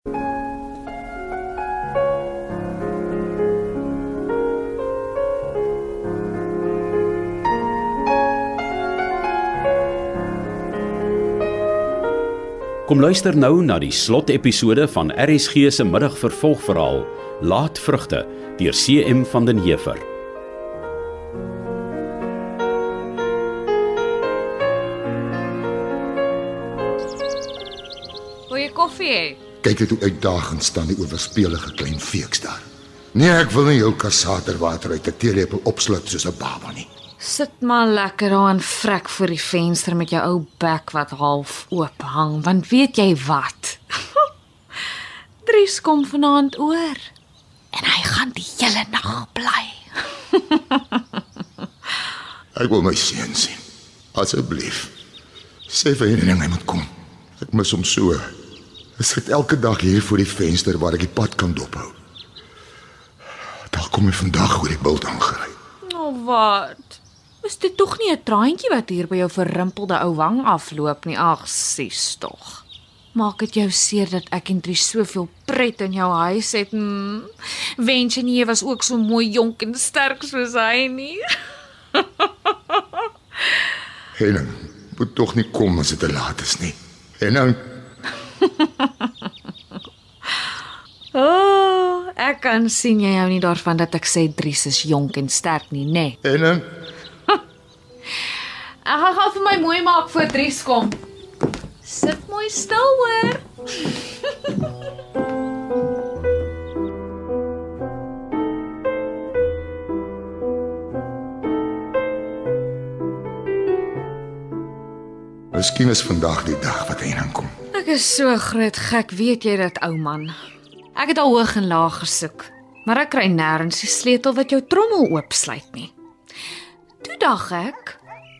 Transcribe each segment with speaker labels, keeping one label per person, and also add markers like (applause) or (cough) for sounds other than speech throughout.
Speaker 1: Kom luister nou na die slotepisode van RSG se middagvervolgverhaal Laat vrugte deur CM van den Heever.
Speaker 2: Wil jy koffie hê?
Speaker 3: Kyk dit hoe uitdagend staan die oorspelige klein feeks daar. Nee, ek wil nie jou kassaterwater uit 'n teelepel opsluk soos 'n baba nie.
Speaker 2: Sit maar lekker daar en vrek voor die venster met jou ou bek wat half oop hang, want weet jy wat? (laughs) Dries kom vanaand oor en hy gaan die hele nag bly. (laughs)
Speaker 3: Ek wil my seun sien. Asseblief. Sê vir hom hy moet kom. Ek mis hom so. Sit elke dag hier voor die venster waar ek die pad kan dophou. Daar kom hy vandag oor die bult aangery.
Speaker 2: Nou wat? Is dit tog nie 'n traantjie wat hier by jou verrimpelde ou wang afloop nie? Ag, sies tog. Maak dit jou seer dat ek en Dries soveel pret in jou huis het. Hmm. Wens jy nie was ook so mooi jonk en sterk soos hy nie. (laughs)
Speaker 3: Helen, moet tog nie kom as dit te laat is nie. En nou
Speaker 2: O, (laughs) oh, ek kan sien jy hou nie daarvan dat ek sê Dries is jonk en sterk nie, nê? Nee.
Speaker 3: en nou
Speaker 2: Ek gaan gou vir my mooi maak voor Dries kom. Sit mooi stil hoor.
Speaker 3: Miskien is vandag die dag wat hy aankom.
Speaker 2: Is so groot gek, weet jy dit, ou man. Ek het al hoog en laag gesoek, maar ek kry nêrens die sleutel wat jou trommel oopsluit nie. Toe dag ek,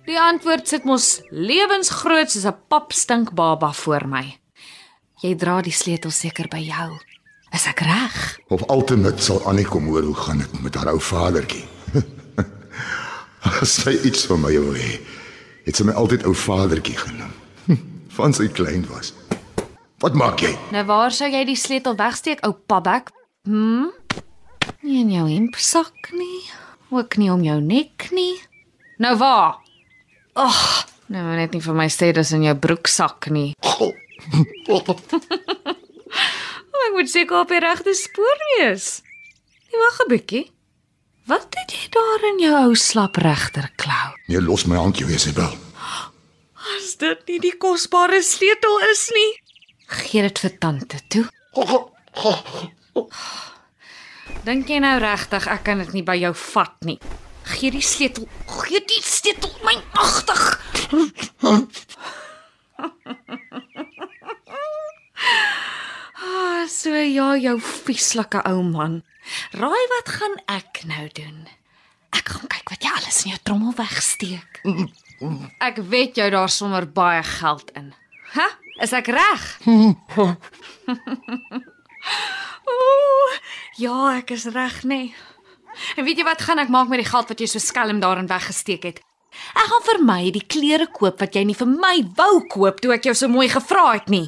Speaker 2: die antwoord sit mos lewensgroot soos 'n papstink baba voor my. Jy dra die sleutel seker by jou. Is ek reg?
Speaker 3: Of altemit sal Annie kom hoor hoe gaan dit met haar ou vadertjie. (laughs) As sy iets van my wil hê, het sy my altyd ou vadertjie genoem. (laughs) Van sy klein was. Wat maak jy?
Speaker 2: Nou waar sou jy die sleutel wegsteek, ou pabek? Hm? Nie in jou hempsak nie, ook nie om jou nek nie. Nou waar? Ag, nou net nie vir my sê dis in jou broeksak nie. Oh, (laughs) ek moet seker op die regte spoor wees. Nee, wag 'n bietjie. Wat het jy daar in jou ou slap regterklou?
Speaker 3: Nee, los my hand, jy Isabel.
Speaker 2: As dit nie die kosbare sleutel is nie, gee dit vir tante toe. Dink jy nou regtig ek kan dit nie by jou vat nie? Gee die sleutel, gee die sleutel my magtig. Ah, so ja, jou vieslike ou man. Raai wat gaan ek nou doen? Ek gaan kyk wat jy alles in jou trommel wegsteek. Ek weet jou daar sommer baie geld in. Hæ? Is ek reg? (laughs) Ooh, ja, ek is reg, nee. En weet jy wat gaan ek maak met die geld wat jy so skelm daarin weggesteek het? Ek gaan vir my die klere koop wat jy nie vir my wou koop toe ek jou so mooi gevra het nie.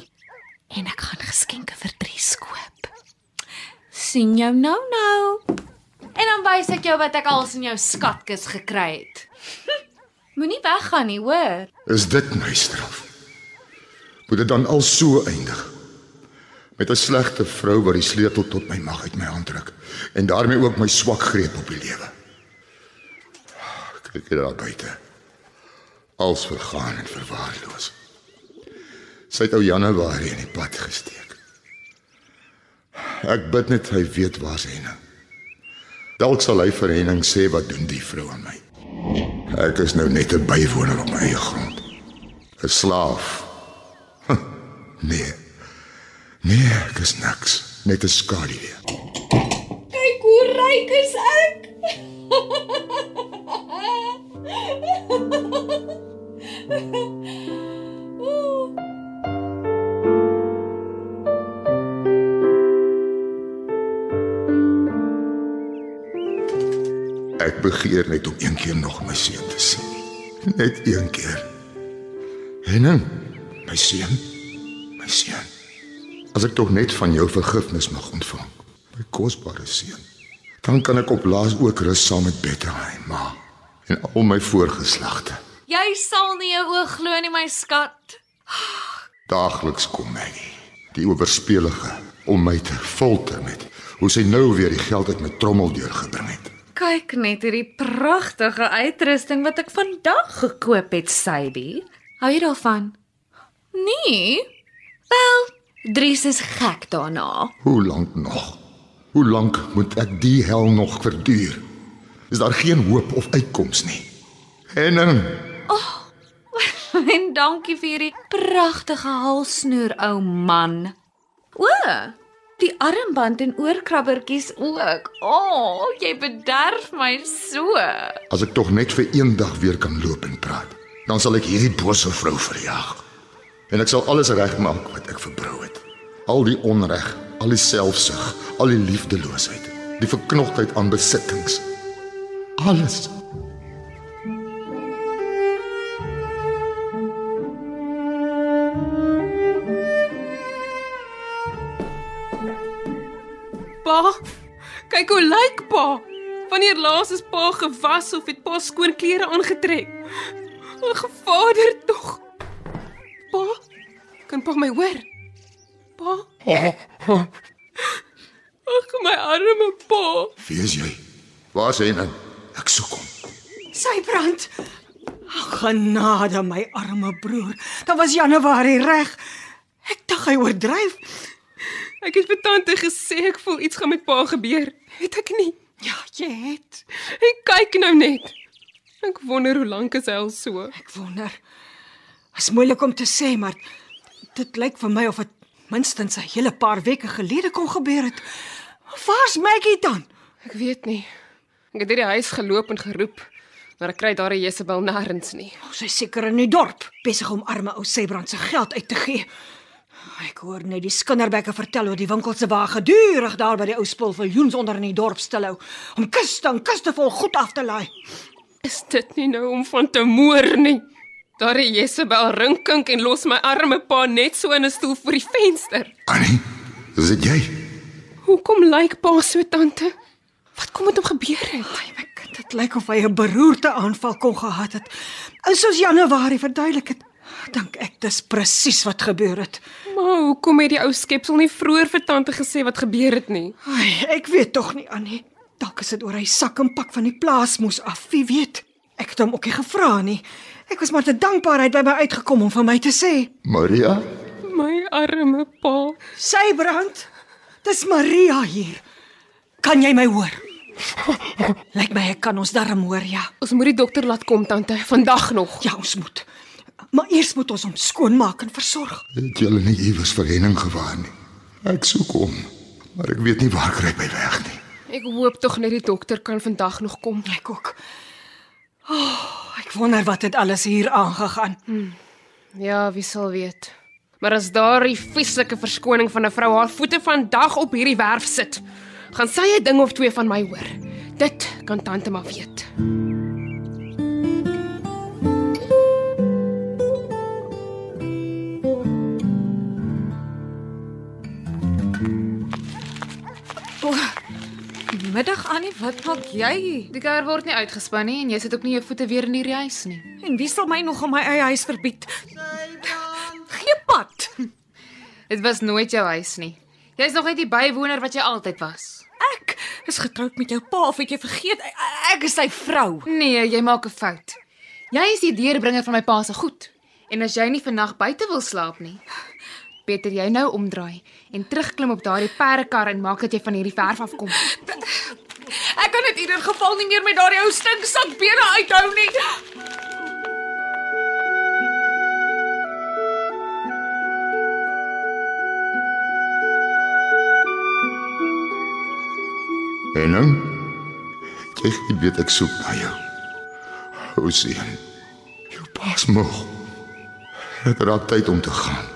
Speaker 2: En ek gaan geskenke vir Dries koop. sien jou nou nou. En dan wys ek jou wat ek als in jou skatkis gekry het. (laughs) Moenie weggaan nie, hoor.
Speaker 3: Is dit my straf? Moet dit dan al so eindig? Met 'n slegte vrou wat die sleutel tot my mag uit my hand ruk en daarmee ook my swak greep op die lewe. Kyk hier daar buite. Als vergaan en verwaarloos. Sy het ou Januarie in die pad gesteek. Ek bid net hy weet waar sy nou. Dalk sal hy vir Henning sê wat doen die vrou aan my. Ek is nou net 'n bywoner op my eie grond. 'n Slaaf. Nee. Nee, ek is niks, net 'n skaduwee.
Speaker 2: Kyk hoe ryk is ek.
Speaker 3: Ek begeer net om een keer nog my seun te sien. Net een keer. Henning, my seun. As ek tog net van jou vergifnis mag ontvang, my kosbare seun, dan kan ek op laas ook rus saam met Bethlehem, ma, en al my voorgeslagte.
Speaker 2: Jy sal nie jou oë glo nie, my skat.
Speaker 3: Daagliks kom Maggie, die oorspelige, om my te folter met hoe sy nou weer die geld uit my trommel deurgebring het.
Speaker 2: Kyk net hierdie pragtige uitrusting wat ek vandag gekoop het, Sadie. Hou jy daarvan? Nee. Wel, Dries is gek daarna.
Speaker 3: Hoe lank nog? Hoe lank moet ek die hel nog verduur? Is daar geen hoop of uitkoms nie? Henning, (laughs)
Speaker 2: En dankie vir hierdie pragtige halsnoer, ou man. O, die armband en oorkrabbertjies ook. O, oh, jy bederf my so.
Speaker 3: as ek tog net vir een dag weer kan loop en praat, dan sal ek hierdie bose vrou verjaag. En ek sal alles regmaak wat ek verbrou het. Al die onreg, al die selfsug, al die liefdeloosheid, die verknogtheid aan besittings. Alles.
Speaker 4: Pa, kyk hoe lyk pa. Wanneer laas is pa gewas of het pa skoon klere aangetrek? Ag vader tog. Pa, kan pa my hoor? Pa. Ag my arme pa.
Speaker 3: Wie is jy? Waar is Henning? Ek soek hom.
Speaker 5: Sy brand. Ag, genade my arme broer. Dit was Januarie reg. Ek dink hy oordryf.
Speaker 4: Ek het vir tante gesê ek voel iets gaan met pa gebeur. Het ek nie?
Speaker 5: Ja, jy het.
Speaker 4: En kyk nou net. Ek wonder hoe lank is hy al so.
Speaker 5: Ek wonder. Is moeilik om te sê, maar dit lyk vir my of dit minstens 'n hele paar weke gelede kon gebeur het. Waar's Maggie dan?
Speaker 4: Ek weet nie. Ek het hierdie huis geloop en geroep, maar ek kry daar Jezebel nêrens nie.
Speaker 5: Oh, sy seker in die dorp, besig om arme ou Sebrand se geld uit te gee. Ek hoor net die skinderbekke vertel hoe die winkel se wa gedurig daar by die ou spulviljoens onder in die dorp stilhou om kiste en kiste vol goed af te laai.
Speaker 4: Is dit nie nou om van te moer nie? Daar die Jezebel rinkink en los my arme pa net so in 'n stoel voor die venster.
Speaker 3: Annie, is dit jy?
Speaker 4: Hoekom lyk pa so tante? Wat kom met hom gebeur het?
Speaker 5: Ai, my kind, dit lyk of hy 'n beroerte aanval kon gehad het. En soos Januarie verduidelik het, dink ek dis presies wat gebeur het.
Speaker 4: Maar hoekom het die ou skepsel nie vroeër vir tante gesê wat gebeur het nie?
Speaker 5: Ai, ek weet tog nie Annie. Dalk is dit oor hy sak en pak van die plaas moes af. Wie weet? Ek het hom ook nie gevra nie. Ek was maar te dankbaar hy het by my uitgekom om vir my te sê.
Speaker 3: Maria?
Speaker 4: My arme pa.
Speaker 5: Sy brand. Dis Maria hier. Kan jy my hoor? (laughs) Lyk my ek kan ons darm hoor, ja.
Speaker 4: Ons moet die dokter laat kom tante, vandag nog.
Speaker 5: Ja, ons moet. Maar eers moet ons hom skoonmaak en versorg.
Speaker 3: Het julle nie iewers vir Henning gewaar nie? Ek soek hom, maar ek weet nie waar kry hy weg nie.
Speaker 4: Ek hoop tog net die dokter kan vandag nog kom.
Speaker 5: Ek ook. Oh, wonder wat het alles hier aangegaan.
Speaker 4: Ja, wie sal weet. Maar as daardie vieslike verskoning van 'n vrou haar voete vandag op hierdie werf sit, gaan sy 'n ding of twee van my hoor. Dit kan tante maar weet.
Speaker 2: Middag wat maak jy?
Speaker 6: Die kar word nie uitgespan nie en jy sit ook nie jou voete weer in hierdie huis nie.
Speaker 2: En wie sal my nog in my eie huis verbied? Gee pad. (laughs)
Speaker 6: Dit was nooit jou huis nie. Jy's nog net die bywoner wat jy altyd was.
Speaker 2: Ek is getroud met jou pa of het jy vergeet? Ek, is sy vrou.
Speaker 6: Nee, jy maak 'n fout. Jy is die deurbrenger van my pa se goed. En as jy nie vandag buite wil slaap nie, beter jy nou omdraai en terugklim op daardie perdekar en maak dat jy van hierdie verf afkom. (laughs)
Speaker 2: Ek kan dit ieder geval nie meer met daardie ou stinksak bene uithou nie.
Speaker 3: Henning? Jy jy weet ek soek na jou. Hoe sien? Jou pas moeg. Dit raak tyd om te gaan.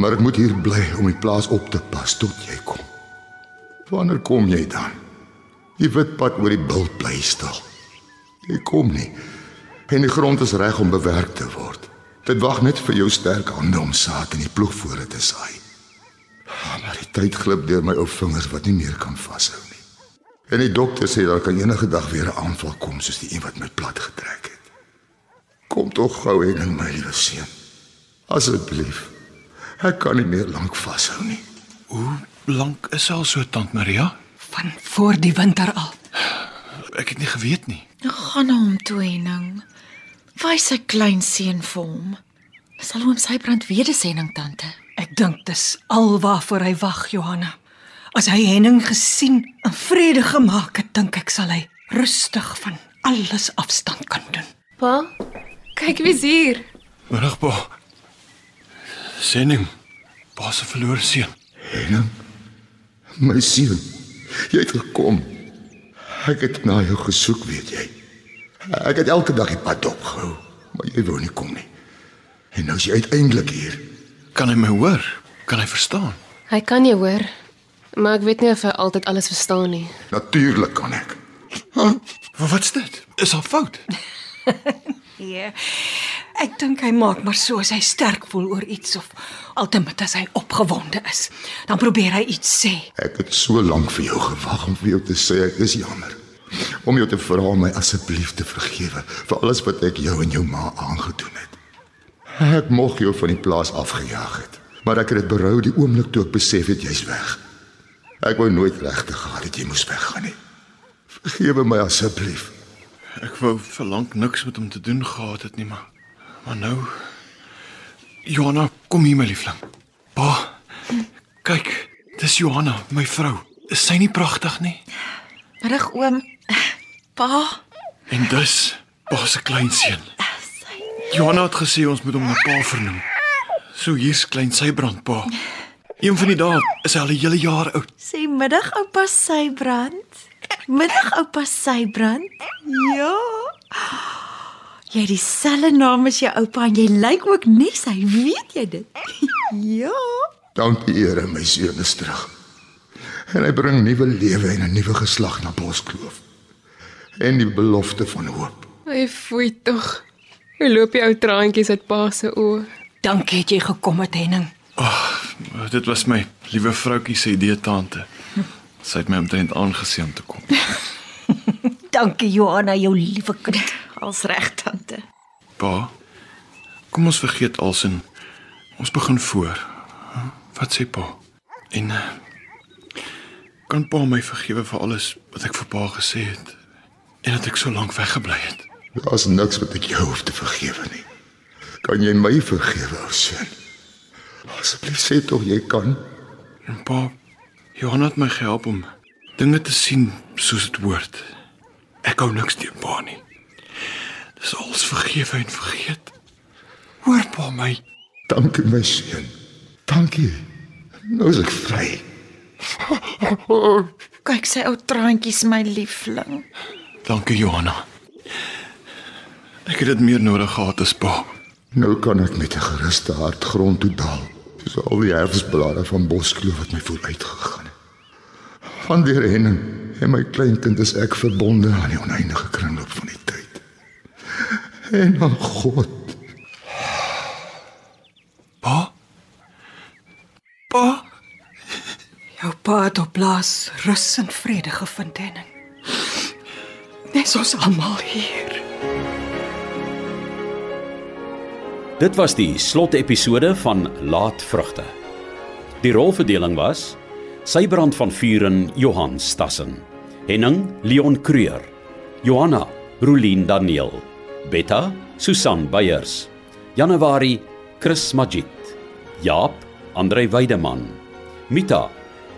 Speaker 3: Maar ek moet hier bly om die plaas op te pas tot jy kom. Wanneer kom jy dan? Die wit pad oor die bil bly stil. Jy kom nie. En die grond is reg om bewerk te word. Dit wag net vir jou sterk hande om saad in die ploegvoore te saai. Ah, Maar die tyd glip deur my ou vingers wat nie meer kan vashou nie. En die dokter sê daar kan enige dag weer 'n aanval kom soos die een wat my plat getrek het. Kom tog gou en in my liewe seun. Asseblief. Ek kan nie meer lank vashou nie.
Speaker 7: Hoe lank is al so tant Maria?
Speaker 5: Van voor die winter al.
Speaker 7: Ek het nie geweet nie.
Speaker 2: Gaan na hom toe, Henning. Wys sy klein seun vir hom. Sal hom sy brand wedersending tante.
Speaker 5: Ek dink dis alwaarvoor hy wag, Johanna. As hy Henning gesien en vrede gemaak het, dink ek sal hy rustig van alles afstand kan doen.
Speaker 4: Pa, kyk wie's hier.
Speaker 7: Middag pa. Sening. Pa se verlore seun.
Speaker 3: Henning, my seun, jy het gekom. Ek het na jou gesoek, weet jy. Ek het elke dag die pad dopgehou, maar jy wou nie kom nie. En nou is jy uiteindelik hier.
Speaker 7: Kan hy my hoor? Kan hy verstaan?
Speaker 4: Hy kan jou hoor, maar ek weet nie of hy altyd alles verstaan nie.
Speaker 3: Natuurlik kan ek.
Speaker 7: Maar wat's dit? Is daar fout? (laughs)
Speaker 5: Ja. Ek dink hy maak maar so as hy sterk voel oor iets of altemat as hy opgewonde is. Dan probeer hy iets sê.
Speaker 3: Ek het so lank vir jou gewag om vir jou te sê ek is jammer. Om jou te vra om my asseblief te vergewe vir alles wat ek jou en jou ma aangedoen het. Ek moeg jou van die plaas afgejaag het, maar ek het dit berou die oomblik toe ek besef het jy's weg. Ek wou nooit regtig gehad het jy moes weggaan nie. Vergewe my asseblief.
Speaker 7: Ek wou vir lank niks met hom te doen gehad het nie, maar maar nou Johanna, kom hier my liefling. Pa. Kyk, dis Johanna, my vrou. Is sy nie pragtig nie?
Speaker 2: Middag oom. Pa,
Speaker 7: En dis pa se kleinseun. Johanna het gesê ons moet hom na pa vernoem. So hier's klein Sybrand pa. Een van die dae is hy al 'n hele jaar oud.
Speaker 8: Sê middag oupa Sybrand. Middag oupa Sybrand. Ja. Jy het dieselfde naam as jou oupa en jy lyk ook nes hy, weet jy dit? (laughs) ja.
Speaker 3: Dankie Here, my seun is terug. En hy bring nuwe lewe en 'n nuwe geslag na Boskloof. En die belofte van hoop.
Speaker 4: Hy foei tog. Hoe loop die ou traantjies uit pa se oë?
Speaker 5: Dankie het jy gekom het Henning.
Speaker 7: Dit was my liewe vroutjie se idee tante. Sy het my omtrent aangesien om te kom. (laughs)
Speaker 8: Dankie Johanna, jou liewe kind. Als reg tante.
Speaker 7: Pa, kom ons vergeet alsin. Ons begin voor. Wat sê pa? En uh, kan pa my vergewe vir alles wat ek vir pa gesê het en dat ek so lank weggebly het?
Speaker 3: Daar's niks wat ek jou hoef te vergewe nie. Kan jy my vergewe, ou seun? Asseblief sê tog jy kan.
Speaker 7: En pa, Johan het my gehelp om dinge te sien soos dit hoort. Ek hou niks teen pa nie. Dis alles vergewe en vergeet. Hoor pa my.
Speaker 3: Dankie my seun. Dankie. Nou is ek vry.
Speaker 8: Kyk sy ou traantjies my liefling.
Speaker 7: Dankie Johanna. Ek het dit meer nodig gehad as pa.
Speaker 3: Nou kan ek met 'n geruste hart grond toe daal. Soos al die herfsblare van Boskloof wat my vooruit gegaan het. Van deur Henning en my kleinkind is ek verbonde aan die oneindige kringloop van die. En aan God.
Speaker 7: Pa? Pa?
Speaker 5: Jou pa het op plaas rus en vrede gevind Henning. Dis ons almal hier.
Speaker 1: Dit was die slotepisode van Laat Vrugte. Die rolverdeling was: Sybrand van Vuren Johan Stassen, Henning Leon Creur, Johanna Rulien Daniel, Betta Susan Beyers, Januarie Chris Magid, Jaap Andrei Weideman, Mita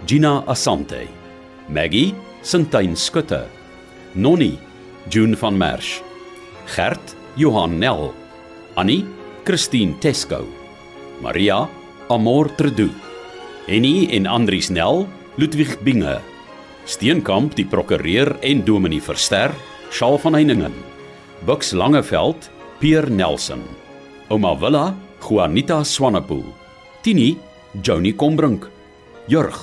Speaker 1: Gina Asante, Maggie Sintyn Skutte, Nonnie June van Merch, Gert Johan Nel, Annie Christine Tesco, Maria Amor Tredu, Henny en Andries Nel, Ludwig Binge, Steenkamp die prokureur en Dominee Verster, Shaal van Heiningen, Bux Langeveld, Pier Nelson, Ouma Villa, Juanita Swanepoel, Tini, Joni Combrink, Jurg,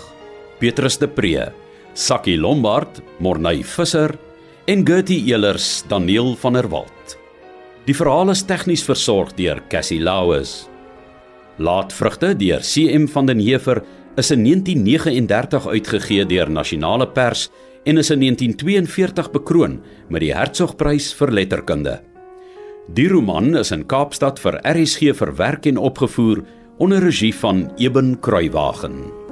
Speaker 1: Petrus de Pre, Sakkie Lombard, Morney Visser en Gertie Elers, Daniel van der Walt. Die verhaal is tegnies versorg deur Cassie Lauis. Laat vrugte deur CM van den Heever is in 1939 uitgegee deur Nasionale Pers en is in 1942 bekroon met die Hertzogprys vir letterkunde. Die roman is in Kaapstad vir RSG verwerk en opgevoer onder regie van Eben Kruiwagen.